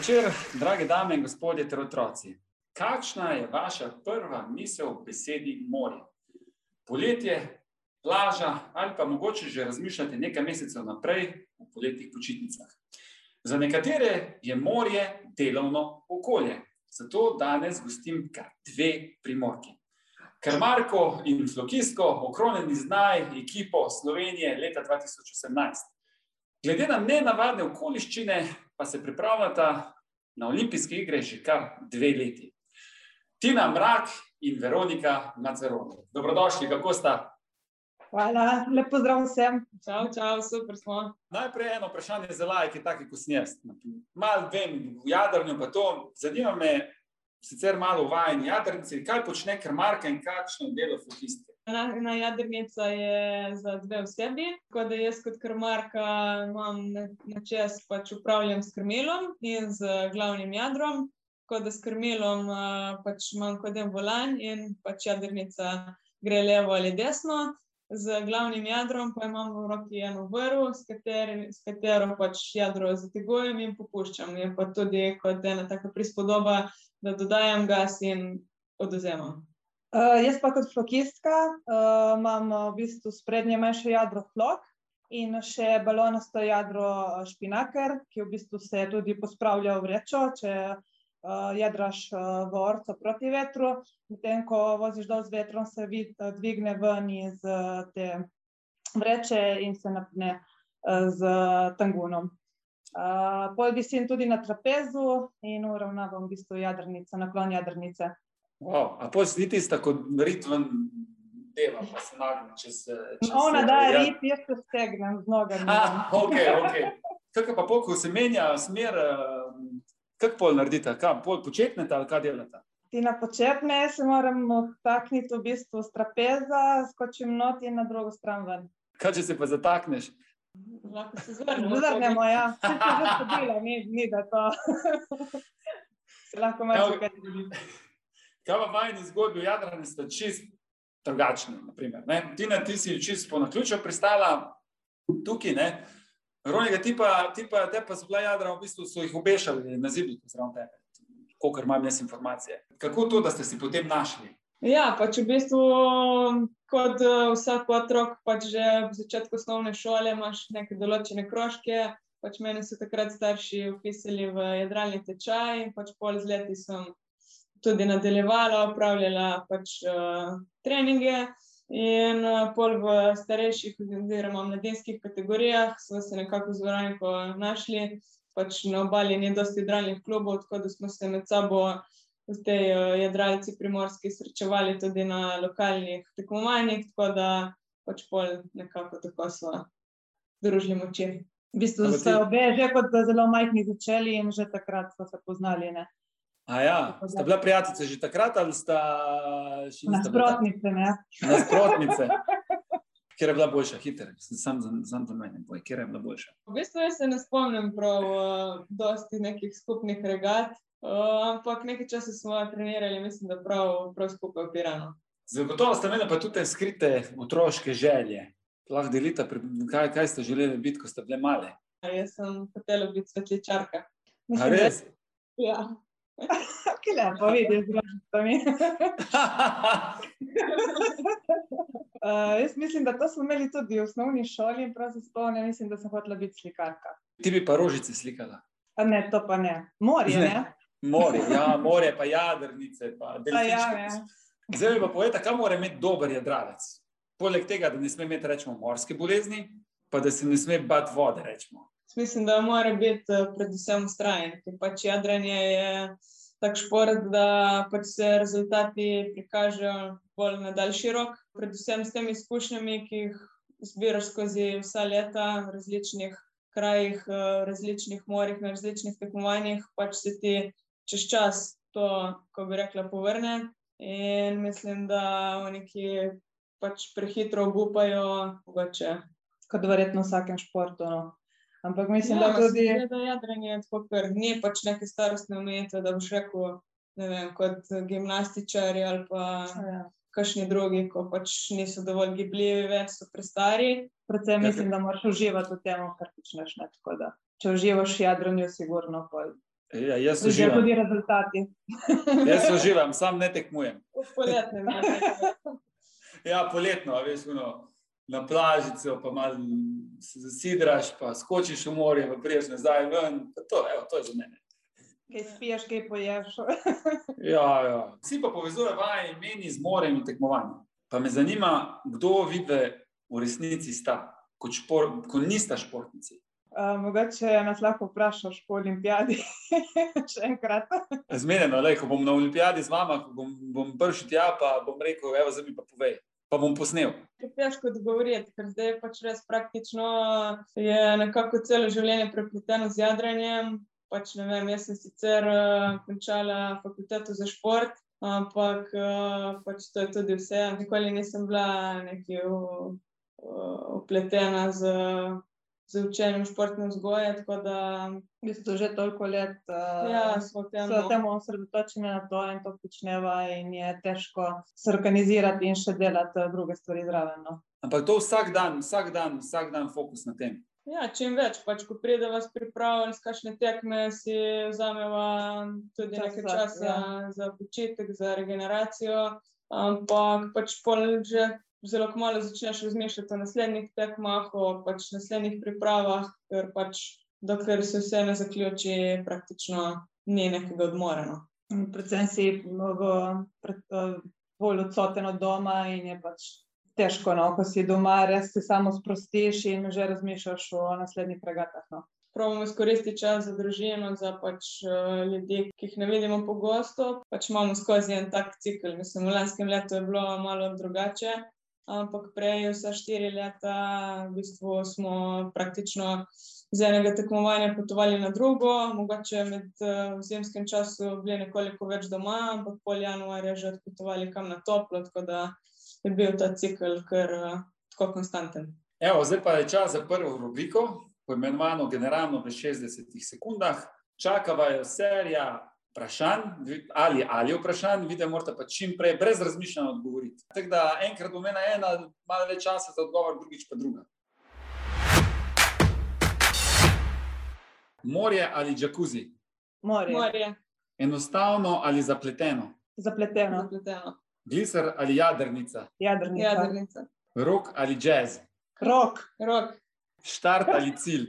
večer, drage dame in gospodje ter otroci. Kakšna je vaša prva misel o besedi morje? Poletje, plaža ali pa mogoče že razmišljate nekaj mesecev naprej v poletnih počitnicah. Za nekatere je morje delovno okolje, zato danes gostim kar dve primorki. Karmarko in Flokijsko, okronjeni z naj ekipo Slovenije leta 2018. Glede na nenavadne okoliščine, pa se pripravljata na olimpijske igre že kar dve leti. Tina Mrak in Veronika Maceroni. Dobrodošli, kako sta? Hvala, lep pozdrav vsem. Čau, čau, super smo. Najprej eno vprašanje za lajke, taki kot sem jaz. Mal vem, v jadrnju pa to, zanima me, sicer malo vajen jadrnici, kaj počne Karmarka in kakšno delo flotiste? Na, na jadrnica je za dve osebi, tako da jaz kot krmarka imam na, čez pač upravljam s krmilom in z glavnim jadrom, tako da s krmilom pač imam kot en volan in pač jadrnica gre levo ali desno. Z glavnim jadrom pa imam v roki eno vrv, s, kateri, s katero pač jadro zategujem in popuščam. Je pa tudi kot ena taka prispodoba, da dodajam gas in oduzemam. Uh, jaz pa kot flokistka uh, imam v bistvu sprednje manjše jadro flok in še balonasto jadro špinaker, ki v bistvu se tudi pospravlja v vrečo, če uh, jadraš uh, v orco proti vetru, medtem ko voziš dol z vetrom, se vid, uh, dvigne ven iz uh, te vreče in se napne uh, z tangunom. Uh, pol visim tudi na trapezu in uravnavam v bistvu jadrnico, naklon jadrnice. Wow. A pa si ti tako ritmen dela, pa se nagne čez. čez Ona da ja. rip, jaz se stegnem z nogami. Ah, ok, ok. Kako pa pol, ko se menja smer, eh, kako pol naredite, kam pol početnete ali kaj delate? Ti na počepne se moram odtakniti v bistvu z trapeza, skočim not in na drugo stran ven. Kaj če se pa zatakneš? Lahko se zvrnemo. Zvrnemo, ja. Se je že zgodilo, ni, ni da to. se lahko malo kaj zgodi. Kaj pa vajni zgodbi v Jadranu sta čist drugačni. ne? Tina, ti si čist po naključju pristala tukaj, ne? Ronika, ti pa, ti pa, te pa so bila jadra, v bistvu so jih obešali na zidu zraven tebe, kolikor imam jaz informacije. Kako to, da ste si potem našli? Ja, pač v bistvu, kot eh, vsak otrok, pač že v začetku osnovne šole imaš neke določene krožke. Pač mene so takrat starši upisali v jadralni tečaj in pač pol z leti sem tudi nadaljevala, upravljala pač uh, treninge. In uh, pol v starejših, oziroma mladinskih kategorijah smo se nekako z Veroniko našli. Pač na obali ni dosti jadralnih klubov, tako da smo se med sabo v tej uh, jadralci primorski srečevali tudi na lokalnih tekmovanjih, tako da pač pol nekako tako smo združili moči. V bistvu so obe že kot zelo majhni začeli in že takrat so se poznali. Ne? A ja, sta bila prijateljica že takrat ali sta še tak- Nasprotnice, ne. Nasprotnice. Kjer je bila boljša, hiter, sam za, sam za mene, boj, kjer je bila boljša. V bistvu se ne spomnim prav uh, dosti nekih skupnih regat, uh, ampak nekaj časa smo trenirali, mislim, da prav, prav skupaj v Piranu. Zagotovo ste imeli pa tudi te skrite otroške želje. Lahko delite, kaj, kaj ste želeli biti, ko ste bile male. Jaz sem hotela biti svetličarka. A Mislim, da- res? Ja. Ki lepo vidiš, z mi. Uh, jaz mislim, da to smo imeli tudi v osnovni šoli in prav se spomnim, mislim, da sem hotela biti slikarka. Ti bi pa rožice slikala. A ne, to pa ne. Morje, Ne. ne? Morje, ja, morje, pa jadrnice, pa A ja, delfinčke. ne. Zdaj mi pa povete, kaj mora imeti dober jadralec. Poleg tega, da ne sme imeti, rečemo, morske bolezni, pa da se ne sme bati vode, rečemo. Mislim, da mora biti eh, predvsem ustrajen, ker pač jadranje je tak šport, da pač se rezultati prikažejo bolj na daljši rok. Predvsem s temi izkušnjami, ki jih zbiraš skozi vsa leta v različnih krajih, eh, različnih morjih, na različnih tekmovanjih, pač se ti čez čas to, ko bi rekla, povrne. In mislim, da oni, ki pač prehitro obupajo, mogoče Kot verjetno v vsakem športu. No. Ampak mislim, ja, da tudi. zdi, da jadranje je tako, ker ni pač neke starostne omejitve, da boš rekel, ne vem, kot gimnastičari ali pa Ja. kakšni drugi, ko pač niso dovolj gibljivi, več so prestari. Predvsem Ja, mislim, da moraš uživati v tem, kar počneš. Ne? Tako da, če uživaš v jadranju, sigurno pol Ja, jaz Že uživam. tudi rezultati. Jaz uživam, sam ne tekmujem. V poletnem. ne. Ja, poletno, a veš, ono, na plažico, pa malo se zasidraš, pa skočiš v morje, pa priješ nazaj ven. To, evo, to je za mene. Kaj spiješ, kaj poješ. Ja, ja. Vsi pa povezuje vaje imeni z morem in tekmovanjem. Pa me zanima, kdo vidi v resnici sta, kot, špor, kot nista športnici. Uh, mogoče nas lahko vprašaš po olimpijadi. Še enkrat. Zmenjeno, le, ko bom na olimpijadi z vama, ko bom, bom prišel tja, pa bom rekel, evo, zdaj mi pa povej. Pa bom posnel. Je težko odgovoriti, ker zdaj pač res praktično je nekako celo življenje prepleteno z jadranjem. Pač, vem, jaz sem sicer uh, končala fakulteto za šport, ampak uh, pač to je tudi vse. Nikoli nisem bila v- upletena z, z učenjem športne vzgoje, tako da V bistvu že toliko let uh, ja, smo v tem. so temu osredotočeni na to in to počneva, in je težko se organizirati in še delati druge stvari zraven. No. Ampak to vsak dan, vsak dan, vsak dan fokus na tem. Ja, čim več, pač, ko pride vas pripravljen, s kakšne tekme si vzameva tudi Časa, nekaj časa ja. za počitek, za regeneracijo. Ampak pač pol že zelo kmalo začneš razmišljati o naslednjih tekmah, o pač naslednjih pripravah, ker pač dokler se vse ne zaključi, praktično ni nekega odmora. No. Predvsem si v, pred, uh, bolj odsoten od doma in je pač težko, no, ko si doma, res se samo sprostiš in že razmišljaš o naslednjih regatah. No. Pravimo izkoristiti čas za družino, za pač, uh, ljudi, ki jih ne vidimo pogosto. Pač imamo skozi en tak cikl. Mislim, v lanskem letu je bilo malo drugače, ampak prej, vsa štiri leta, v bistvu smo praktično z enega tekmovanja potovali na drugo. Mogoče med uh, v zimskem času bili nekoliko več doma, ampak pol januarja že odpotovali kam na toplo, tako da je bil ta cikl kar uh, tako konstanten. Evo, zdaj pa je čas za prvo rubriko, poimenovano Generalno v 60 sekundah. Čakava je serija vprašanj ali, ali vprašanj, vidite, morate pa čim prej, brez razmišljanja odgovoriti. Tako da enkrat bo mena ena, malo več časa za odgovor, drugič pa druga. Morje ali džakuzi, Morje, Morje. Enostavno ali zapleteno, zapleteno, zapleteno, gliser ali jadrnica, jadrnica, jadrnica, rok ali jazz, rok, rok, štart ali cilj,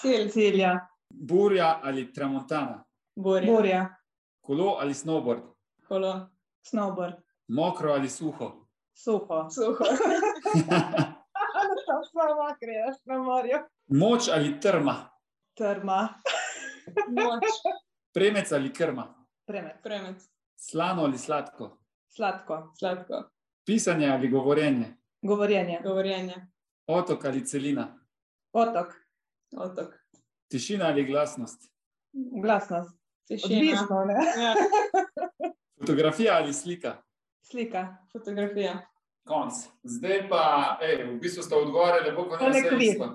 cilj, cilja, burja ali tramontana, burja, burja, kolo ali snowboard, kolo, snowboard, mokro ali suho. suho. suho, samo greš na morju. Moč ali trma, Trma, moč, premec ali krma, premet, premec, slano ali sladko, sladko, sladko, pisanje ali govorjenje, govorjenje, govorjenje, otok ali celina, otok, otok, tišina ali glasnost, glasnost. Tišina, Odlično, ne? ja, fotografija ali slika. Slika. fotografija, Konc. Zdaj pa, ej, v bistvu ste odgovarjali, lepo, To ne kviz. isto.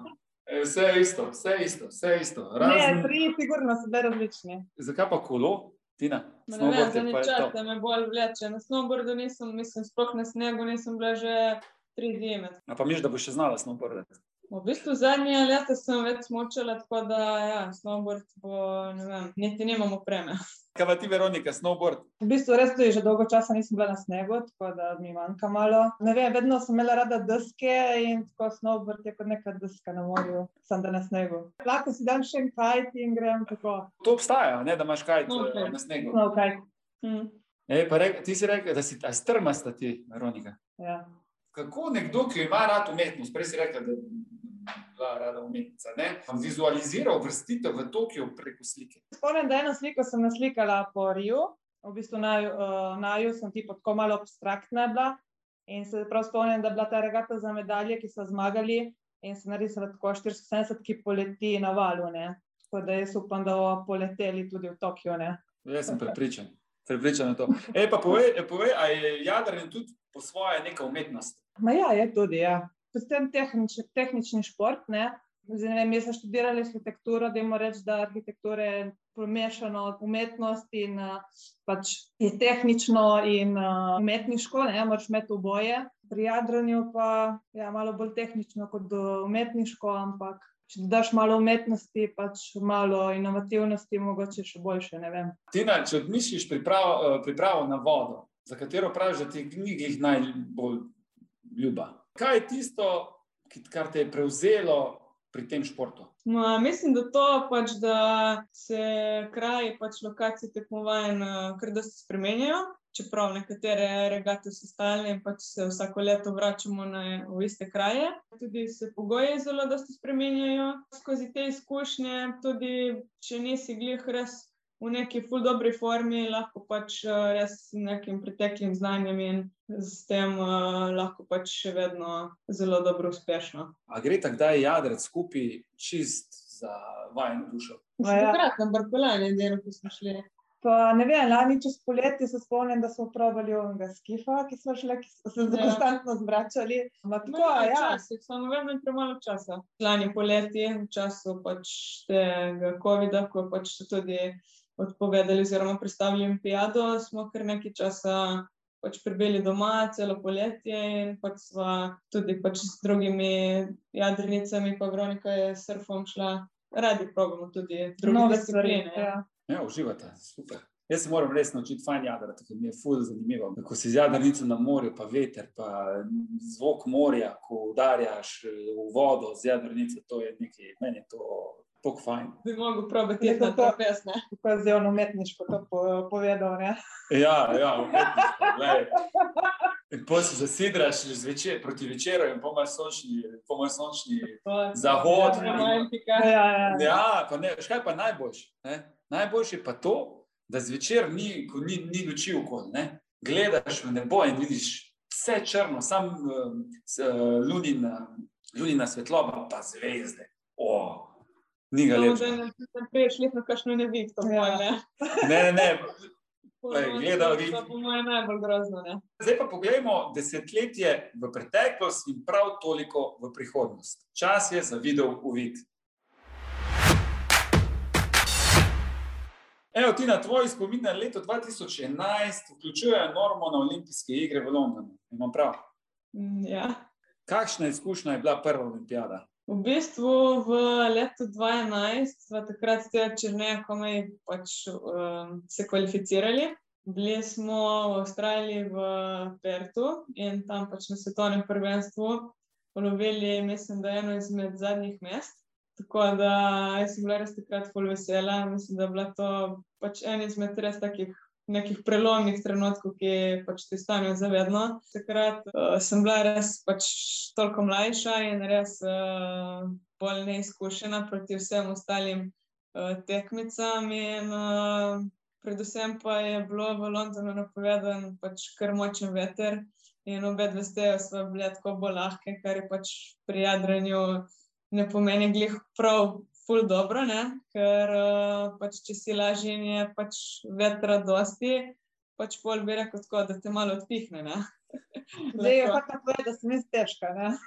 Ej, Vse je isto, vse je isto, vse je isto. Ne, Razen, tri, sigurno so bile različne. zakaj pa kolo, Tina? Ne vem, čas to. da me bolj vleče. Na snowboardu nisem, mislim, sploh na snegu nisem bila že tri zime. A pa miš, da boš še znala snowboardati. V bistvu zadnje leta sem več smočala, tako da ja, snowboard bo, ne vem, niti nimam opreme. Kaj pa ti, Veronika, snowboard? V bistvu res tudi že dolgo časa nisem bila na snegu, tako da mi manjka malo. Ne vem, vedno sem imela rada deske in tako snowboard je kot neka deska na morju, sem da na snegu. Lahko si dam še en kajt in grem tako. To obstaja, ne, da imaš kaj Okej. na snegu. No, kajt. Hm. Ej, pa rek, ti si rekel, da si a strmasta ti, Veronika. Ja. Kako nekdo, ki ima rad umetnost, prej si rekel, da je bila rada umetnica, ne, vizualizira vrstitev v Tokiu preko slike. Spomnim, da eno sliko sem naslikala po Riju, v bistvu na, uh, na Ju sem tipo tako malo abstraktna bila. In se prav spomnim, da je bila ta regata za medalje, ki so zmagali, in sem narisala tako 470, ki poleti na valu. Ne. Tako da jaz upam, da bomo poleteli tudi v Tokio. Ne. Jaz sem prepričan. Prepričan je to. Ej, pa povej, povej a je jadranje tudi po svoje neka umetnost? Ma ja, je tudi. Ja. Predvsem tehnič, tehnični šport. Ne. Zdaj, ne vem, jaz sem študirala arhitekturo, da jim reči, da arhitektura je pomešana umetnost in pač je tehnično in uh, umetniško, ne moraš imeti oboje. Pri jadranju pa je ja, malo bolj tehnično kot umetniško, ampak če dodaš malo umetnosti, pač malo inovativnosti, mogoče še boljše. Tina, če odmisliš pripravo, pripravo na vodo, za katero praviš, da ti je knjigi najbolj ljuba. Kaj je tisto, kar te je prevzelo pri tem športu? Ma, mislim, da to pač, da se kraji, pač lokacije tekmovanj eh, kar da se spremenjajo. Čeprav nekatere regate so stalne in pač se vsako leto vračamo na, v iste kraje. Tudi se pogoji zelo dosti spremenjajo skozi te izkušnje. Tudi če nisi glih res v neki ful dobri formi, lahko pač eh, res z nekim preteklim znanjem in s tem uh, lahko pač še vedno zelo dobro uspešno. A gre tako, da je jadrec skupaj čist za vajno dušo? Ma ja. Takrat na Barkolani, edino, ko smo šli. Pa ne vem, lani čez poletje se spomnim, da smo probali onega skifa, ki smo šli, ki smo se Ja. konstantno zbračali. Ma tako, No, ja. včasih, samo vedno je premalo časa. Lani poleti, v času pač tega COVID-a, ko pač tudi odpovedali oziroma predstavili olimpijado, smo kar nekaj časa pač prebili doma, celo poletje in pač sva tudi pač s drugimi jadrnicami, pa Veronika je s surfom šla. Radi probamo tudi druge Nove stvari. discipline. Ja. Ja, uživate, super. Jaz se moram res naučiti fajn jadrati, ker mi je ful zanimivo. Ko si z jadrnico na morju, pa veter, pa zvok morja, ko udarjaš v vodo z jadrnico, to je nekaj, meni je to tako fajn. Bi mogel probati Neko na to- trapez, ne? Tako je on umetniško to po, povedal. Ne? Ja, ja, umetniško, glej. In potem se zasidraš zvečer, proti večeru in pomaš sončni, pomaš sončni To- Zahod. Romantika. Ja, ja. Ja, pa ne, veš kaj pa najboljše? ne? Najboljše je pa to, da zvečer ni, ko ni, ni luči okoli. ne. Gledaš v nebo in vidiš vse črno, samo um, s, uh, lunina, lunina svetloba, pa zvezde. O, ni ga ne ne priješ letno kakšno nevihto, Ja. pol, ne. Ne, ne, ne. Gledal to je po mojem najbolj grozno, ne. Zdaj pa poglejmo desetletje v preteklost in prav toliko v prihodnost. Čas je za video uvid. Evo, Tina, tvoj spomin na leto 2011 vključuje normo na olimpijske igre v Londonu. Imam prav. Mm, Ja. Kakšna izkušnja je bila prva olimpijada? V bistvu v letu 2011 smo takrat s tem črnejem komaj pač, um, se kvalificirali. Bili smo v Avstraliji v Pertu in tam pač na svetovnem prvenstvu ulovili, mislim, da eno izmed zadnjih mest. Tako da sem bila res takrat ful vesela. Mislim, da je bila to pač en izmed res takih nekih prelomnih trenutkov, ki pač ti stanejo zavedno. Takrat uh, sem bila res pač toliko mlajša in res uh, bolj neizkušena proti vsem ostalim uh, tekmicam. In, uh, predvsem pa je bilo v Londonu napovedan pač kar močen veter. In obe dve stejo so bile tako bolj lahke, kar je pač pri jadranju ne pomeni glih prav ful dobro, ne? ker uh, pač če si lažji in je pač vetra dosti, pač pol bi rekel tako, da te malo odpihne. Ne? Zdaj je hotel povedati, da sem jaz težka.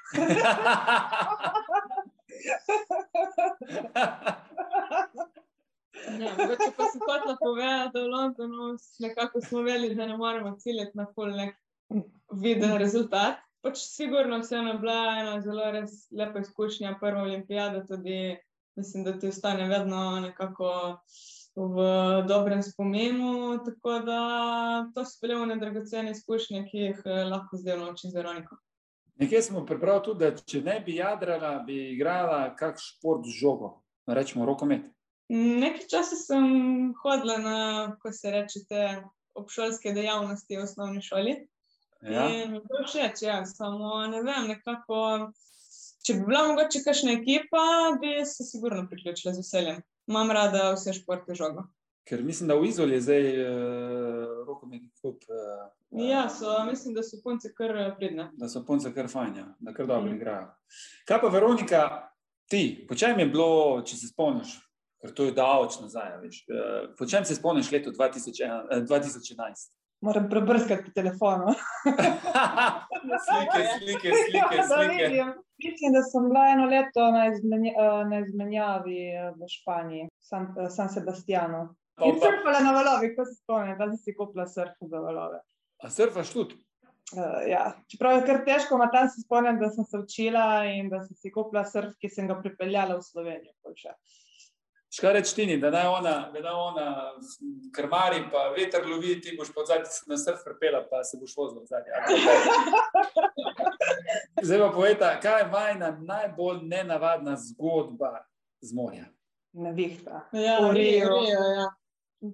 Ja, mogoče pa sem hotela povedati, da v Londonu nekako smo vedeli, da ne moremo ciljati na ful nek viden rezultat. Pač sigurno vseeno je bila ena zelo res lepa izkušnja, prva olimpijada tudi, mislim, da ti ostane vedno nekako v dobrem spominu, tako da to so bile one dragocene izkušnje, ki jih eh, lahko zdaj naučim z Veroniko. Nekje smo prebrali tudi, da če ne bi jadrala, bi igrala kak šport z žogo, rečemo rokomet. Nekaj časa sem hodila na, ko se reče, te obšolske dejavnosti v osnovni šoli. Ja? In to všeč, ja, samo ne vem, nekako. Če bi bila mogoče kakšna ekipa, bi se sigurno priključila z veseljem. Imam rada vse športe žogo. Ker mislim, da v Izoli je zdaj uh, rokometni klub. Uh, Ja, so, mislim, da so punce kar eh, pridne. da so punce kar fajn, ja, da kar dobro Mhm. igrajo. Kaj pa, Veronika, ti, po čem je bilo, če se spomniš, ker to je daleč nazaj, a veš, uh, po čem se spomniš leto 2001, eh, 2011? Moram prebrskati po telefonu. slike, slike, slike, Da slike. vidim. Mislim, da sem bila eno leto na, izmenja, eh, na izmenjavi eh, v Španiji, San, eh, San Sebastianu. Pa, In surfala na valovih, ko se spomnim, da si kupila surf za valove. a surfaš tudi? Uh, ja. Čeprav je kar težko, ima tam se spomnim, da sem se učila in da sem si kupila surf, ki sem ga pripeljala v Slovenijo. še. Škaj reči ti, da naj ona, da naj ona krmari, pa veter lovi, ti boš pa zadnji na surf prepela, pa se boš vozil zadnji. Zdaj pa povejta, kaj je vajna najbolj nenavadna zgodba z morja? Nevihta. Ja, V Riu. Rio, ja.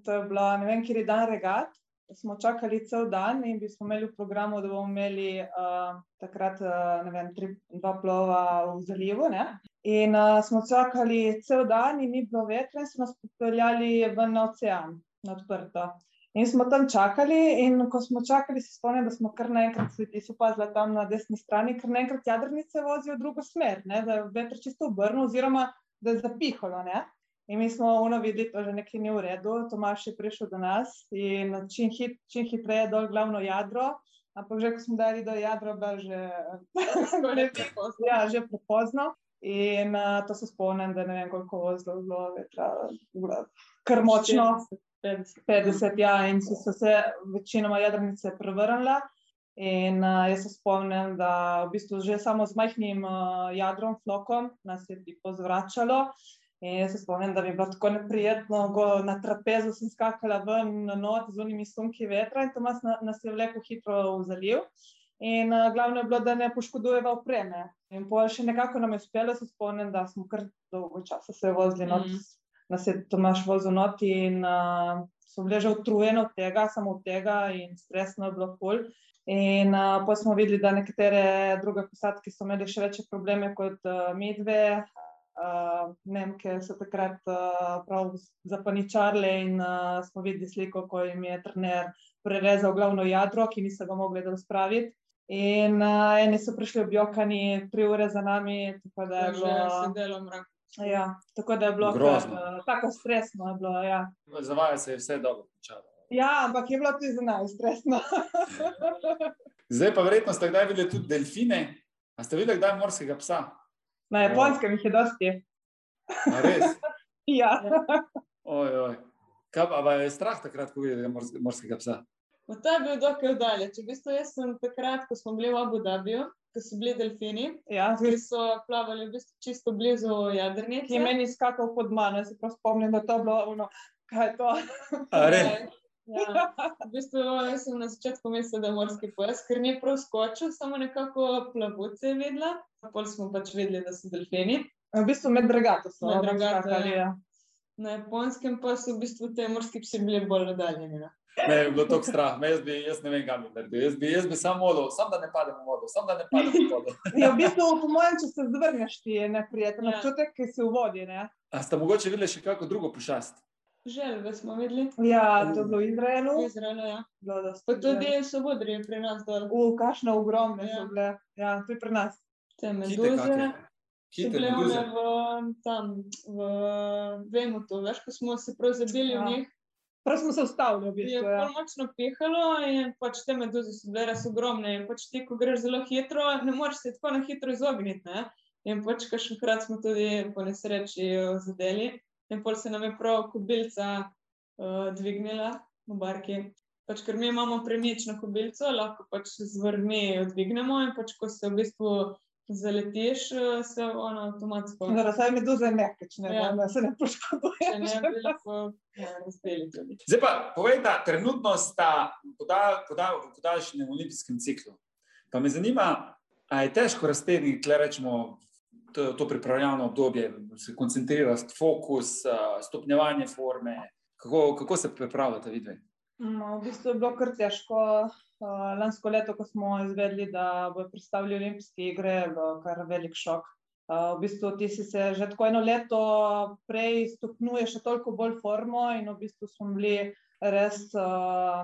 To je bila, ne vem, kjer je dan regat. Smo čakali cel dan in bi smo imeli v programu, da bomo imeli uh, takrat uh, vem, tri, dva plova v zalivu. Ne? In uh, smo čakali cel dan, in ni bilo vetra, in smo nas popeljali ven na ocean, na odprto. In smo tam čakali, in ko smo čakali, se spomnim, da smo kar naenkrat, ti so opazili tam na desni strani, kar naenkrat jadrnice vozijo v drugo smer, ne? da je veter čisto obrnil, oziroma da je zapihalo. Ne? In mi smo ono videli, da že nekaj ni v redu. Tomaš je prišel do nas in čim, hit, čim hitreje dol glavno jadro. Ampak že ko smo dali do jadra, bilo že, prepozno. ja, že prepozno. In uh, to se spomnim, da ne vem, koliko je bilo vetra, bilo kar močno. 50. 50, ja, in so, so se večinoma jadrnice prevrnile. In uh, jaz se spomnim, da v bistvu že samo z majhnim uh, jadrom, flokom, nas je tipo zvračalo. In jaz se spomnim, da mi je bilo tako neprijetno, go, na trapezu sem skakala ven na not z unimi sunki vetra in Tomas na, nas je vlekel hitro v zaliv. In uh, glavno je bilo, da ne poškodujeva opreme. In pol še nekako nam je uspelo, se spomnim, da smo kar dolgo časa se vozili not, Mhm. nas je Tomaš vozil not in uh, so bile že utrujene od tega, samo od tega in stresno je bilo ful. In uh, pa smo videli, da nekatere druge posadke so imeli še večje probleme kot uh, medve. Uh, Nemke so takrat uh, prav zapaničarle in uh, smo videli sliko, ko jim je trener prerezal glavno jadro, ki niso ga mogli dol spraviti. In uh, eni so prišli objokani tri ure za nami, tako da je Že bilo, sedelo v mraku. ja, tako da je bilo kar, Grozno. uh, tako stresno. Je bilo, ja. Za vaju se je vse dobro končalo. ja, ampak je bilo tudi za nas stresno. Zdaj pa verjetno ste kdaj videli tudi delfine. A ste videli kdaj morskega psa? Na japonskem jih je dosti. A res? Ja. Oj, oj. Kaj pa je strah takrat, ko vidite mors- morskega psa? No, to je bil dokaj daleč. V bistvu jaz sem takrat, ko smo bili v Abu Dhabiju, ko so bili delfini, Ja, ki so plavali v bistvu čisto blizu jadrnice. ki je meni skakal pod mano, se prav spomnim, da to je bilo ono, kaj je to. A res? Ja, v bistvu jaz sem na začetku mislila, da je morski pes, ker ni prav skočil, samo nekako plavutce je videla. Pol smo pač videli, da so delfini. V bistvu med regato so Med skakali. ja. Ja. Na japonskem pa so v bistvu te morski psi bili bolj oddaljeni. no. Me je bilo tako strah, me jaz, bi, jaz ne vem, kam bi naredil. Jaz bi, jaz bi samo vodo, samo da ne padem v vodo, samo da ne padem v vodo. Ja, v bistvu, po mojem, če se zvrneš, ti je neprijeten Ja. občutek, ki si v vodi. Ne? A ste mogoče videli še kako drugo pošast? Želve smo videli Ja, to je bilo v Izraelu. v Izraelu. Ja. Bilo Pa v tudi Izraelu. so bodri pri nas dol. U, kakšne ogromne Ja. so bile. Ja, tudi pri nas. Te Kite meduze. Kite meduze. one v, tam, v Vemutu, veš, ko smo se prav zabili Ja. v njih. Prav smo se ustavili, v Je bistvu. bolj Ja. močno pihalo in pač te meduze so bile res ogromne. In pač ti, ko greš zelo hitro, ne moreš se tako na hitro izogniti. Ne? In pač kakšenkrat smo tudi po nesreči zadeli. In pol se nam je prav kobilca uh, dvignila v barki. Pač, ker mi imamo premično kobilco, lahko pač z vrvmi jo dvignemo in pač, ko se v bistvu zaletiš, eh, se ono avtomatsko. Zdaj, saj meduze mehkeč, ne, Ja. da se ne Če poškoduje. ne bi lahko ja, razpeli tudi. Zdaj pa povejte, trenutno sta poda- poda- podaljšanjem v olimpijskem ciklu. Pa me zanima, ali je težko raztegniti, tle rečemo, to, to pripravljalno obdobje, se koncentrirati, fokus, stopnjevanje forme. Kako, kako se pripravljate, vidve? No, v bistvu je bilo kar težko. Lansko leto, ko smo izvedeli, da bodo predstavili olimpijske igre, je bilo kar velik šok. V bistvu ti si se že tako eno leto prej stopnjuješ še toliko bolj formo in v bistvu smo bili res,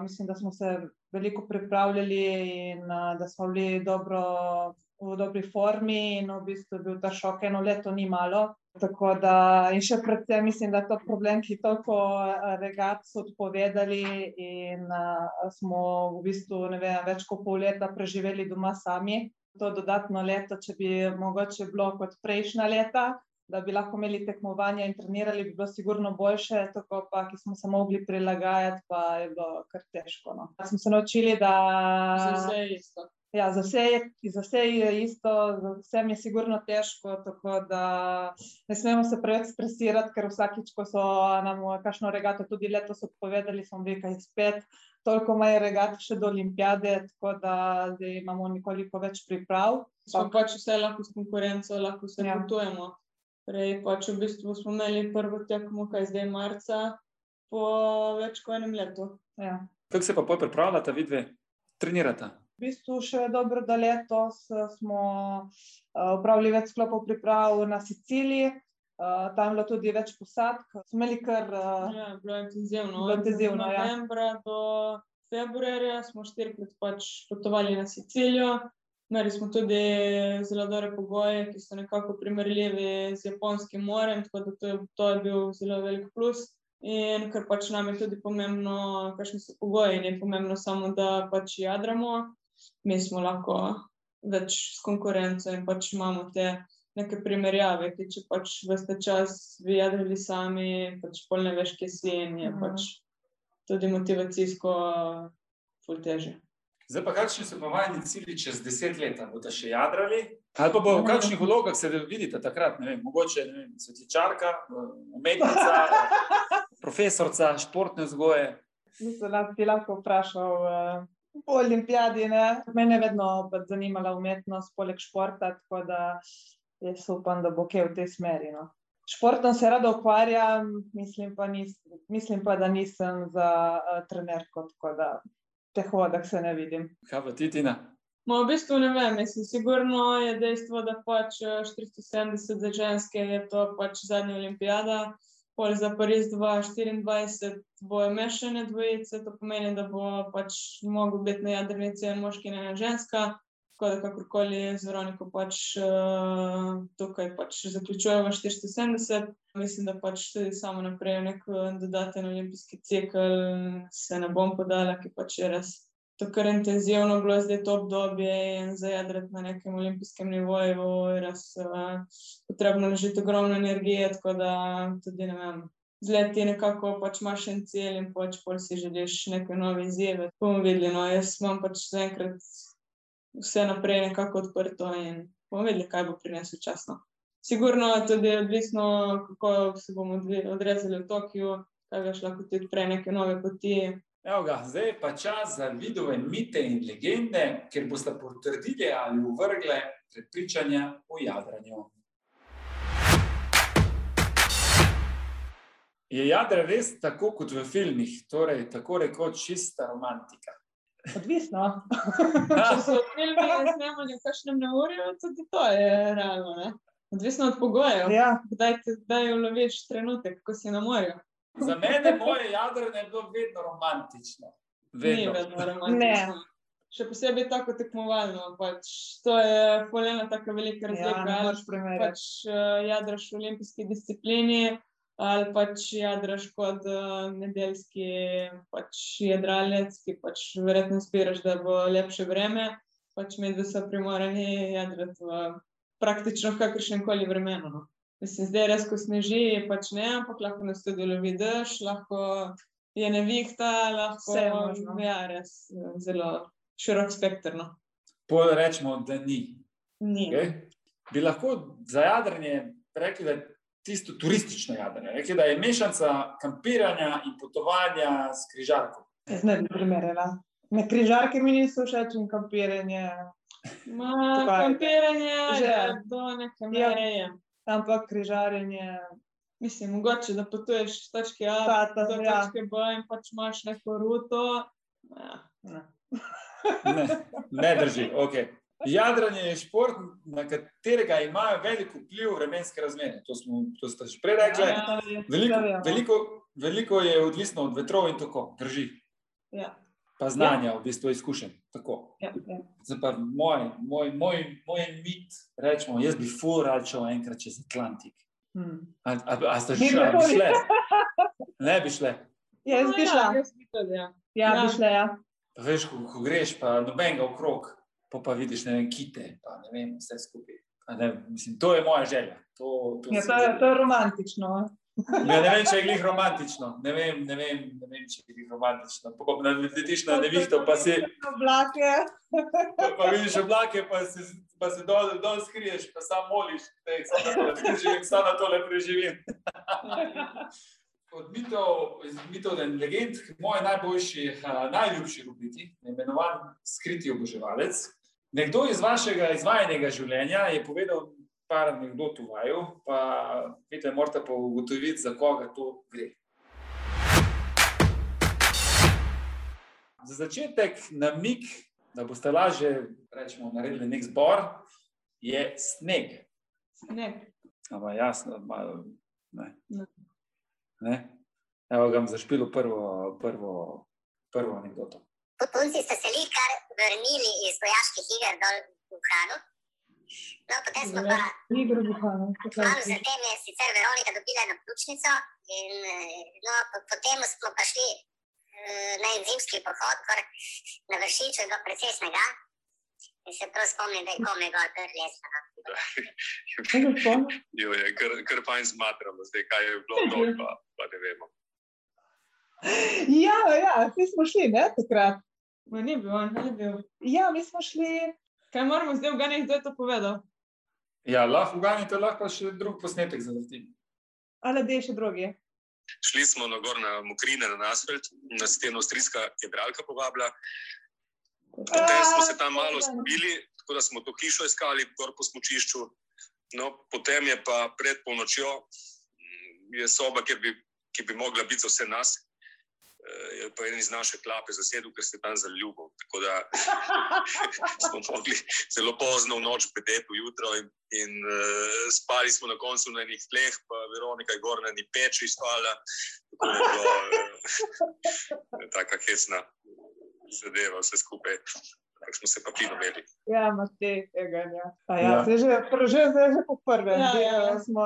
mislim, da smo se veliko pripravljali in da smo bili dobro, v dobri formi in v bistvu je bil ta šok eno leto ni malo. Tako da, in še predvsem mislim, da je to problem, ki toliko eh, regat so odpovedali in uh, smo v bistvu vem, več kot pol leta preživeli doma sami. To dodatno leto, če bi mogoče bilo kot prejšnja leta, da bi lahko imeli tekmovanja in trenirali, bi bilo sigurno boljše, tako pa, ki smo se mogli prilagajati, pa je bilo kar težko. No. Smo se naučili, da. Vse je isto. Ja, za, vse je, za vse je isto, za vsem je sigurno težko, tako da ne smemo se preveč stresirati, ker vsakič, ko so nam kakšno regato tudi letos odpovedali, smo bili kaj spet, toliko manj regat še do olimpijade, tako da zdaj imamo nekoliko več priprav. Smo pač vse lahko s konkurenco, lahko se Ja. potujemo. Prej pač v bistvu smo imeli prvo tekmo, kaj zdaj marca, po več kot enem letu. Ja. Kako se pa pol pripravljata, vidve, trenirata? V bistvu še dobro, da letos eh, smo eh, opravili več sklopov priprav na Siciliji, eh, tam je bilo tudi več posadk. Smo imeli kar eh, Ja, bilo je intenzivno. Bilo intenzivno, Od ja. novembra do februarja smo štirikrat pač potovali na Sicilijo. Imeli smo tudi zelo dobre pogoje, ki so nekako primerljivi z Japonskim morem, tako da to je, to je bil zelo velik plus. In ker pač nam je tudi pomembno, kakšni so pogoji, ni pomembno samo, da pač jadramo, mi smo lahko več s konkurenco in pač imamo te neke primerjave, ki če pač veste čas vi jadrali sami, pač pol ne veš, kje si in je Mhm. pač tudi motivacijsko ful teže. Zdaj pa kakšni so pa vajni cilji čez deset let? Boste še jadrali? Ali pa bo v kakšnih vlogah se vidite takrat? Ne vem, mogoče ne vem, svetličarka, umetnica, profesorca, športne vzgoje. Mislim, da bi lahko vprašal uh, po olimpijadi. Ne? Mene je vedno pač zanimala umetnost, poleg športa, tako da jaz upam, da bo kaj v tej smeri. No. Športom se rada ukvarjam, mislim pa, nis, mislim pa da nisem za uh, trenerko, tako da teh vodah se ne vidim. Kaj pa ti, Tina? Ma v bistvu ne vem, mislim, sigurno je dejstvo, da pač eh, 470 za ženske je to pač zadnja olimpijada. Pol za Pariz 2024 bojo mešane dvojice, to pomeni, da bo pač mogel biti na jadrnici en moški in ena ženska. Tako da kakorkoli z Veroniko pač uh, tukaj pač zaključujemo 470. Mislim, da pač tudi samo naprej nek eh, dodaten olimpijski cikl se ne bom podala, ki pač je res to kar intenzivno bilo zdaj to obdobje in zajadrati na nekem olimpijskem nivoju, je res uh, potrebno ležiti ogromno energije, tako da tudi ne vem. Zleti nekako pač imaš en cilj in pač pol si želiš neke nove izzive. Bomo videli, no, jaz imam pač zaenkrat vse naprej nekako odprto in bomo videli, kaj bo prinesel čas. No. Sigurno je tudi odvisno, kako se bomo odrezali v Tokiu, kaj veš, lahko ti odpre neke nove poti, Evo ga, zdaj je pa čas za vidove mite in legende, ker boste potrdili ali uvrgle prepričanja o jadranju. Je jadra res tako kot v filmih, torej tako rekoč čista romantika? Odvisno. Če so filmi snemali v kakšnem neurju, tudi to je realno. Ne? Odvisno od pogojev. Ja, Kdaj, te- kdaj uloviš trenutek, ko si na morju? Za mene moje jadranje je bilo vedno romantično. Ni Vedno. vedno romantično. Še posebej tako tekmovalno. Pač, to je polena tako velika ja, razlika. ne ali pač uh, jadraš v olimpijski disciplini, ali pač jadraš kot uh, nedeljski pač jadralec, ki pač verjetno spiraš, da bo lepše vreme. Pač med so primorani jadrati v praktično kakršnem koli vremenu. No. Mislim, zdaj res, ko sneži, pač ne, ampak lahko nas tudi lovi dež, lahko je nevihta, lahko Vse je možno. ja, res zelo širok spekter. No. Pol rečemo, da ni. Ni. Okay? Bi lahko za jadranje rekli, da je tisto turistično jadranje, rekli, da je mešanica kampiranja in potovanja s križarko. Jaz ne bi primerjala. Ne križarke mi niso všeč in kampiranje. Ma, kampiranje Že. je do neke Ja. mere. je. Ampak križarjenje, Mislim, mogoče, da potuješ z točke A ta, ta, do ja, točke B in pač imaš neko ruto. Ja. ne. Ne, ne drži. Okay. Jadranje je šport, na katerega imajo veliko vpliv vremenske razmere. To, smo, to ste že prej rekli. Ja, Veliko, to vemo. veliko, veliko je odvisno od vetrov in tako, drži. Ja. Pa znanja, v bistvu izkušenj. Tako. Ja. Ja. Zdaj pa moj, moj, moj, moj mit, rečemo, jaz bi ful rad šel enkrat čez Atlantik. Hmm. A, a, a ste šle, a bi šle? Ne bi šle. Ja, jaz bi šla. Ja, tudi, ja. Ja, Ja. bi šla, ja. Pa veš, ko, ko greš, pa noben ga okrog, pa, pa vidiš ne vem, kite, pa ne vem, vse skupaj. A Ne, mislim, to je moja želja. To, to, Ja, to, je, to je romantično. Ja, ne vem, če je glih romantično. Ne vem, ne vem, ne vem če je glih romantično. Ko letiš na nevihto, pa si. Oblake. Pa, pa vidiš oblake, pa se, pa se dol, dol skriješ, pa sam moliš, da preživim, samo na tole preživim. Od mitov, iz mitov in legend, k moji najboljši, a, najljubši rubriki, imenovan Skriti oboževalec. Nekdo iz vašega izvajanega življenja je povedal par anegdot v vaju, pa vidite, morate pa ugotoviti, za koga to gre. Za začetek namig, da boste lažje rečemo, naredili nek zbor, je sneg. Ne. Ampak jasno, malo. Ne. Ne. Ne? Evo ga bom zašpil prvo, prvo, prvo anegdoto. Punci ste se kar vrnili iz vojaških iger dol v Kranu. No, potem smo pa Igro Buhano. kmalu zatem je sicer Veronika dobila eno pljučnico in eh, no, po- potem smo pa šli eh, na en zimski pohod, kar na vršiču je bilo precej snega. In se prav spomnim, da je komaj gor lesna. Jo je kar, kar fajn smatramo, zdaj kaj je bilo dol, pa, pa ne vemo. Ja, ja, mi smo šli, ne, takrat. Ma ni bil, on, ni bil. Ja, mi smo šli. Kaj moramo zdaj uganiti, kdo je to povedal? Ja, lahko uganite, lahko še drug posnetek zavrtim. Ali da je še drugi? Šli smo na gor na mokrine, na asfalt, nas je avstrijska jedralka povabila. Potem smo se tam malo zbili, tako da smo to hišo iskali, gor po smočišču. No, potem je pa pred polnočjo, je soba, kjer bi, ki bi mogla biti za vse nas. Eh, Je pa en iz naše klape zasedel, ker se je tam zaljubil. Tako da smo mogli zelo pozno v noč bedeti ujutro in, in uh, spali smo na koncu na enih tleh, pa Veronika je gor na eni peči spala. Tako da je bilo uh, taka hecna zadeva, vse skupaj. Tako smo se pa imeli. Ja, Matej, tega ja. A ja, Ja. ja. Že, pr- že, že, že po prvem, Ja, ja, ja, ja. ja. smo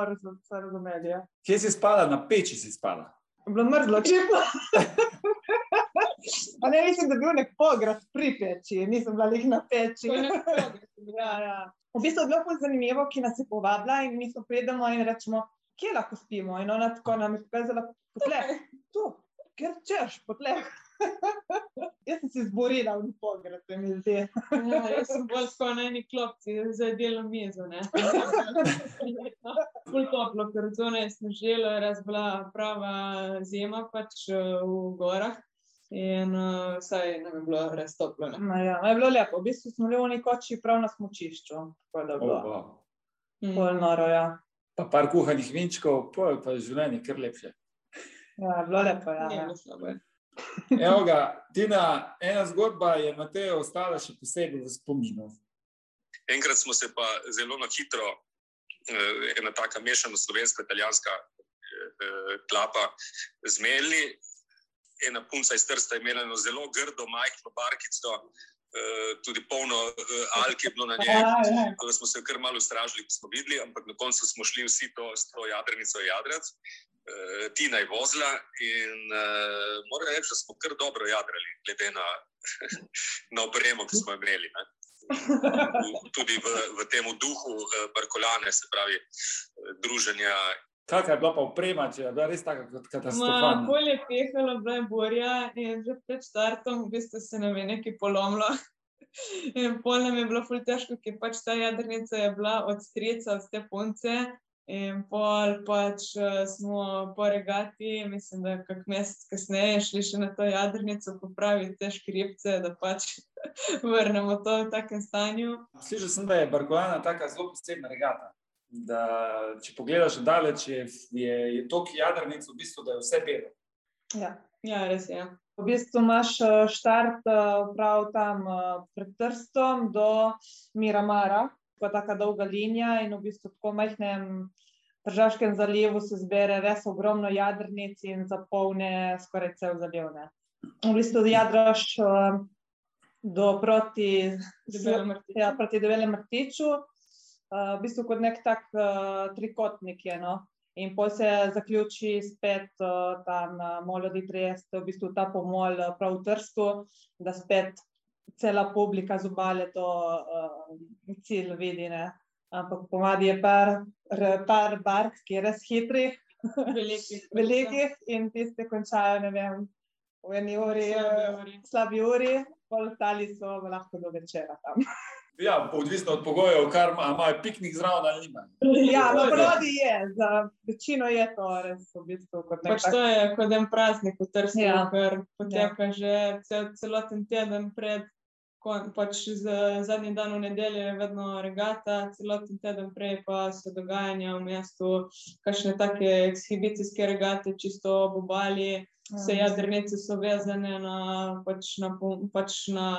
se razumeli. Ja. Kje si spala? Na peči si spala. Je Bilo mrzlo, če pa. A ne mislim, da je bil nek pograd pri peči, nisem bila lih na peči. Ja, ja. V bistvu je bilo ful zanimivo, ki nas je povabila in mi smo pridemo in rečemo, kje lahko spimo. In ona tako nam je pokazala potle. Tu, ker češ, potle. Jaz sem si zborila v pograd, se mi zdi. Ja, jaz sem bolj skoro na eni klopci, zdaj delam mizo. ne. Ful toplo, ker zunaj je snežilo, res bila prava zima pač eh, v gorah. In uh, vsaj nam je bilo res toplo. ne. No, ja, je bilo lepo. V bistvu smo bili v neki koči prav na smočišču. Wow. Mm. noro, ja. Pa par kuhanih vinčkov, pa je pa življenje kar lepše. Ja, bilo lepo, ja. Ni ja. Evo ga, Tina, ena zgodba je Matejo ostala še posebej v spominu. Enkrat smo se pa zelo na hitro, eh, ena taka mešana slovensko-italijanska eh, klapa, zmedli. Ena punca iz Trsta je imela zelo grdo, majhno barkico, eh, tudi polno eh, alke je bilo na njej. Ja, ja. Tako smo se kar malo stražili, ko smo videli, ampak na koncu smo šli vsi to, s to jadrnico jadrac. Uh, Tina je vozila in uh, moram reči, da smo kar dobro jadrali, glede na, na opremo, ki smo imeli. Ne? Tudi v, v tem duhu uh, Barkolane, se pravi, druženja. Kakšna je bila pa oprema, če je bila res tako kot Ma, katastrofalna? Bolje je pehalo, bila je borja in že pred startom v bistvu se nam je nekaj polomilo. In pol nam je bilo ful težko, ker pač ta jadrnica je bila od strica, od te punce. In pol pač eh, smo po regati, mislim, da kak mesec kasneje šli še na to jadrnico popraviti te škripce, da pač vrnemo to v takem stanju. Slišal sem, da je Bargojana tako zelo posebna regata. Da, če pogledaš daleč, je, je, je tok jadrnic v bistvu, da je vse belo. Ja. Ja, res je. V bistvu imaš eh, štart eh, prav tam eh, pred Trstom do Miramara, pa tako dolga linija in v bistvu tako majhnem Tržaškem zalivu se zbere res ogromno jadrnic in zapolne skoraj cel zaliv. Ne. V bistvu jadraš do proti, ja, proti Debelem Rtiču, v bistvu kot nek tak uh, trikotnik je. No. In pol se zaključi spet uh, tam na Molodi Trieste, v bistvu ta pomol prav v Trstu, da spet cela publika z obale to uh, cilj vidi. Ne. Ampak pomadi je par, par bark, ki je res hitrih, Velikih. velikih in tiste končajo, ne vem, v eni uri, Slabi eh, uri. slabi uri, pol ostali so lahko do večera tam. Ja, odvisno od pogojev, kar ima, a imajo piknik zraven ali nimajo. Ja, To no, je za večino je to res v bistvu kot Pač nekak to je kot en praznik v Trstu, Ja. ker poteka ja. že cel, celoten teden pred, pač z, zadnji dan v nedeljo je vedno regata, celoten teden prej pa so dogajanja v mestu, kakšne take ekshibicijske regate, čisto ob obali, vse Ja. jadrnice so vezane na, pač na, pač na,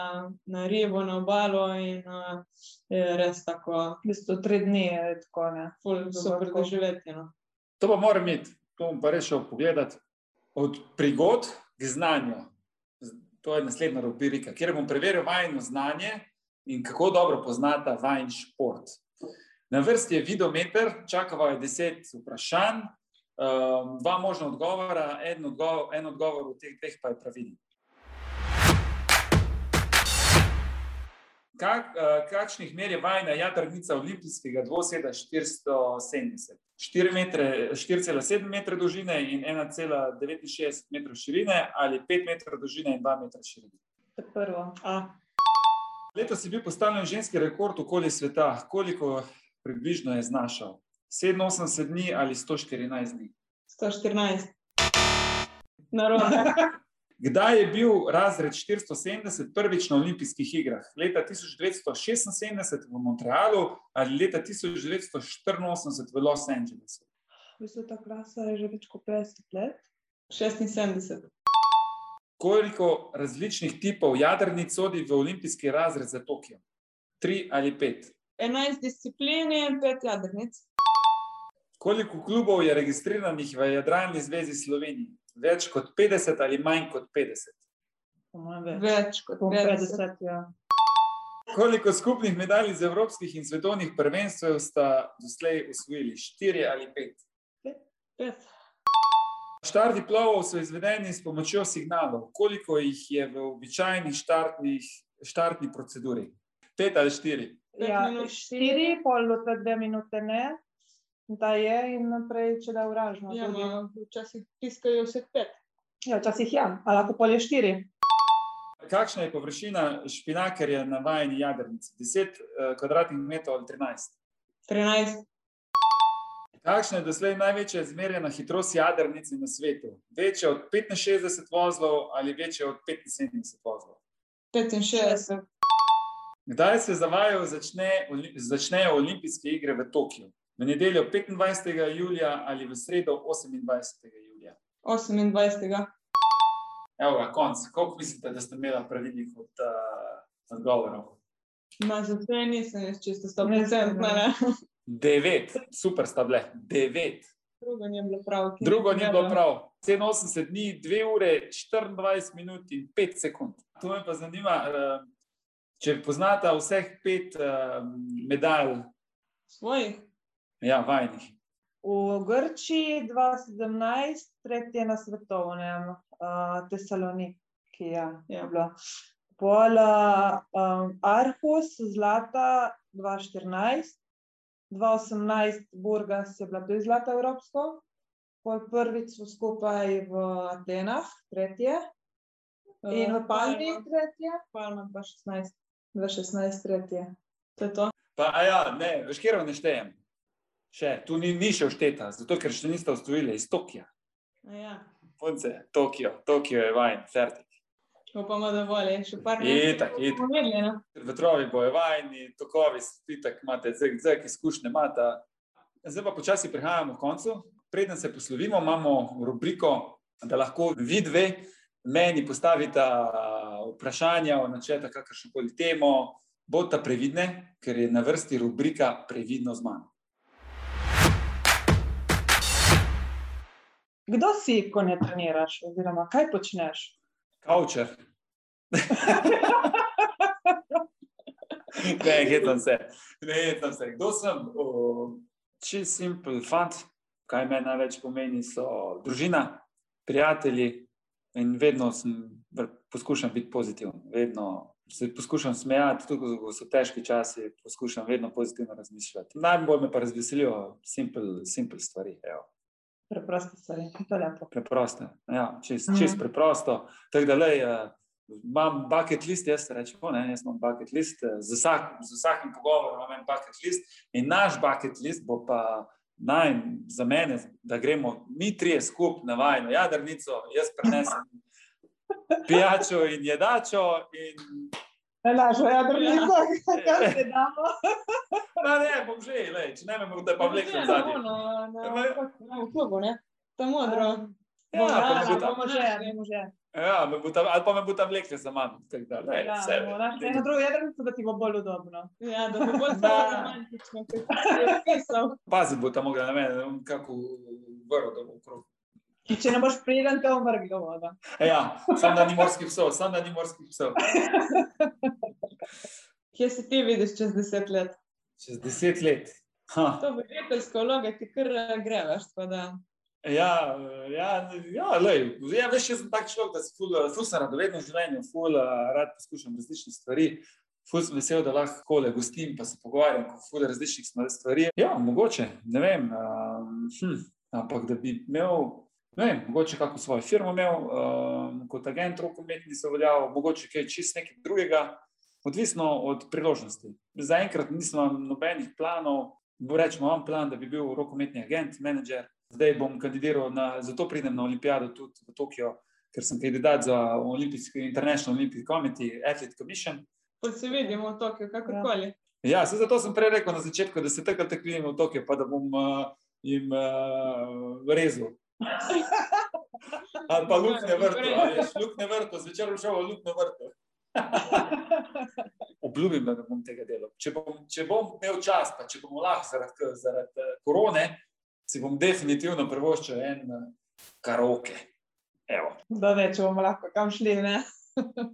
na ribo, na obalo in uh, je res tako V bistvu tri dni je tako, ne. ful super doživetje. No. To pa moram imeti, to bom pa res šel pogledat. Od prigod k znanju. To je naslednja rubrika, kjer bom preveril vajno znanje in kako dobro poznata vajen šport. Na vrsti je vidometer, čakava je deset vprašanj, um, dva možna odgovora, en odgovor, en odgovor od teh dveh pa je pravilen. Kak, uh, kakšnih mer je vajna jadrnica olimpijskega dvoseda 470? 4 metre- 4,7 metra dolžine in 1,69 metra širine, ali 5 metrov dolžine in 2 metra širine. To je prvo. A, Letos je bil postavljen ženski rekord okoli sveta. Koliko približno je znašal? 87 dni ali 114 dni? 114. Narobe. Kdaj je bil razred 470 prvič na olimpijskih igrah? Leta 1976 v Montrealu ali leta 1984 v Los Angelesu? V bistvu ta klasa je že več kot 50 let. 76. Koliko različnih tipov jadrnic sodi v olimpijski razred za Tokio? Tri ali pet? 11 disciplin in 5 jadrnic. Koliko klubov je registriranih v Jadralni zvezi Slovenije? Več kot 50 ali manj kot 50? Po mojem več. Več kot Po 50. 50, ja. Koliko skupnih medalj z evropskih in svetovnih prvenstev sta doslej osvojili? Štiri ali pet? Pet. Štarti plovov so izvedeni s pomočjo signalov. Koliko jih je v običajni štartnih, štartni proceduri? Pet ali štiri? Pet Ja, štiri, pol do dve minute ne. Da je in naprej, če da uražno. Ja, tudi. ma, včasih tiskajo vseh pet. Ja, včasih ja, ali lahko pol je štiri. Kakšna je površina špinakerja na vajeni jadrnici? 10 eh, kvadratnih metrov ali 13? 13. Kakšna je doslej največja izmerjena hitrost jadrnice na svetu? Večja od 65 vozlov ali večja od 75 vozlov? 65. Kdaj se za vajo začne, začnejo olimpijske igre v Tokiu? V nedeljo 25. julija ali v sredo 28. julija? 28. Evo ga, konc. Koliko mislite, da ste imeli pravilnih od, uh, odgovorov? Ma za vse nisem jaz čisto Ne, 100%. Ne, ne. Devet, super sta bile, devet. Drugo ni bilo prav. Drugo ni bilo prav. 87 dni, 2 ure, 24 minut in 5 sekund. To me pa zanima, eh, če poznate vseh pet eh, medalj, Svojih. Ja, vajnih. V Grčiji 2017, tretje na svetovnem, uh, Tesaloniki. Ja, Ja. je bilo. Pol um, Arhus, zlata 2014, 2018 Burgas je bila tudi zlata evropsko, pol prvič smo skupaj v Atenah, tretje, in v Palmi tretje, Palma 2016. 2016 tretje. To je to. Pa, a ja, ne, veš, kjer ne štejem. Še, tu ni, ni še všteta, zato ker še niste osvojili iz Tokija. A Ja. Punce, Tokio, Tokio je vajen, fertik. Upamo, da voli. Še par Itak, mesecev itak. videli, no. Vetrovi bojo vajni, tokovi, itak imate, zdaj izkušnje imate. Zdaj pa počasi prihajamo k koncu. Preden se poslovimo, imamo rubriko, da lahko vi dve meni postavite vprašanja o načetu kakršno koli temo. Bodite previdne, ker je na vrsti rubrika Previdno z mano. Kdo si, ko ne treniraš, oziroma kaj počneš? Kavčer. ne, hetam se. Ne, hetam se. Kdo sem? Čist simpel fant. Kaj meni največ pomeni, so družina, prijatelji, In vedno sem, poskušam biti pozitiven, vedno se poskušam smejati, tudi ko so težki časi, poskušam vedno pozitivno razmišljati. Najbolj me pa razveselijo simple, simple stvari. Evo. Preproste stvari, to je lepo. Preproste, ja, čist, Mhm. čist preprosto. Tako da, lej, uh, imam bucket list, jaz rečem, ne, jaz imam bucket list, eh, z, vsak, z vsakim pogovorom imam en bucket list in naš bucket list bo pa naj za mene, da gremo mi trije skupaj na vajno jadrnico, jaz prenesem pijačo in jedačo in Našo jadrnico, kaj se damo. Na ne, bom že, lej, če ne me boste pa vlekli zadnji. V klubu, ne? To je modro. Ja, pa me Ja, boste- bomo že, že. Ja, me boste, ali pa me boste vlekli za mano. tako da, lej, Ja, vse. bomo našli eno drugo jadrnico, da ti bo bolj udobno. Ja, da bo bolj Da. romantično, kot si je pisal. Pazi, bo tam mogla na mene, ne kako vrlo, da bo okrog. Če ne boš priden, te bom vrgel v vodo. Ja, sam da ni morskih psov, sam da ni morskih psov. Kje se ti vidiš čez deset let? Čez deset let. Ha. To voditeljska vloga ti kar eh, gre, veš, tako da. Ja, ja, ja, lej, ja, veš, jaz sem tak človek, da se ful, ful sem radoveden v življenju, ful rad poskušam različne stvari. Ful sem vesel, da lahko kole gostim, pa se pogovarjam ful različnih stvari. Ja, mogoče, ne vem, um, hm, ampak da bi imel, ne vem, mogoče kako svojo firmo imel, um, kot agent rokometni se veljal, mogoče kaj čist nekaj drugega, odvisno od priložnosti. Zaenkrat nisem imel nobenih planov, rečemo, imam plan, da bi bil rokometni agent, menedžer. Zdaj bom kandidiral, na, zato pridem na olimpijado tudi v Tokio, ker sem kandidat za Olimpijski International Olympic Committee, Athlete Commission. Kot se vidimo v Tokiu, kakorkoli. Ja, se zato sem prej rekel na začetku, da se takrat teklim v Tokio, pa da bom uh, jim uh, rezal. Ali pa luknje vrtu, ali veš, luknje vrtu, zvečer bom šel v luknje vrtu. Obljubim, da ne bom tega delal. Če bom, če bom imel čas, pa če bom lahko zaradi, zaradi eh, korone, si bom definitivno privoščil en eh, karaoke. Evo. Da ne, če bomo lahko kam šli, ne.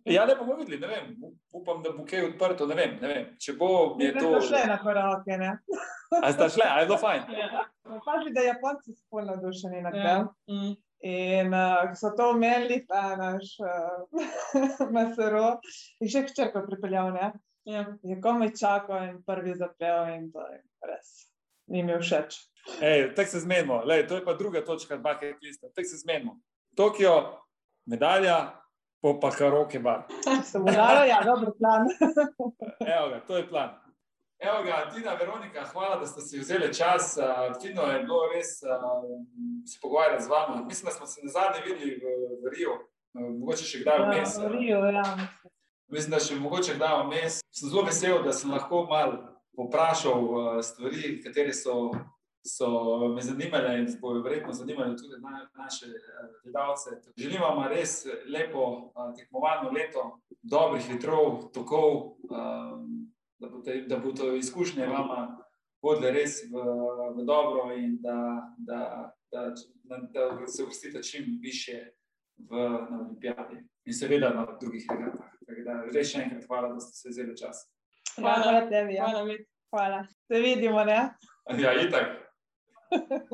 Ja, ne bomo videli, ne vem. Upam, da bo kaj odprto, ne vem. Ne vem. Če bo, je smo to. šli na karaoke, ne. A sta šle, a je bilo fajn. Ja. Pazi, da Japonci so polno navdušeni nad Ja. tem. Mm. In uh, so to omenili, ta naš uh, MSRO, in še hčerko pripeljal, ne. Ja. Je komaj čakal in prvi zapel in to je res. Ni mi všeč. Ej, tako se zmenimo, Lej, to je pa druga točka bucket lista. Tako se zmenimo. Tokio, medalja, po pa karaoke bar. Se bo dalo, ja, dober plan. Evo ga, to je plan. Evo ga, Tina, Veronika, hvala, da ste si vzeli čas. Fino je bilo res se pogovarjati z vami. Mislim, da smo se na zadnje videli v, v Rio, uh, mogoče še kdaj vmes. Ja, v Riju, ja. Mislim, da še mogoče kdaj vmes. Sem zelo vesel, da sem lahko mal poprašal stvari, katere so, so me zanimale in bojo verjetno zanimale tudi na, naše uh, gledalce. Želim vam res lepo uh, tekmovalno leto, dobrih vetrov, tokov, um, da bodo, da bodo izkušnje vama vodile res v, v dobro in da, da, da, da, da se vrstite čim više v, na olimpijadi in seveda na drugih regatah. Res še enkrat hvala, da ste se vzeli čas. Hvala, hvala tebi. Ja. Hvala. Hvala. Se vidimo, ne? Ja, itak.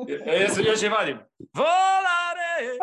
Ja, jaz se že vadim. Volare!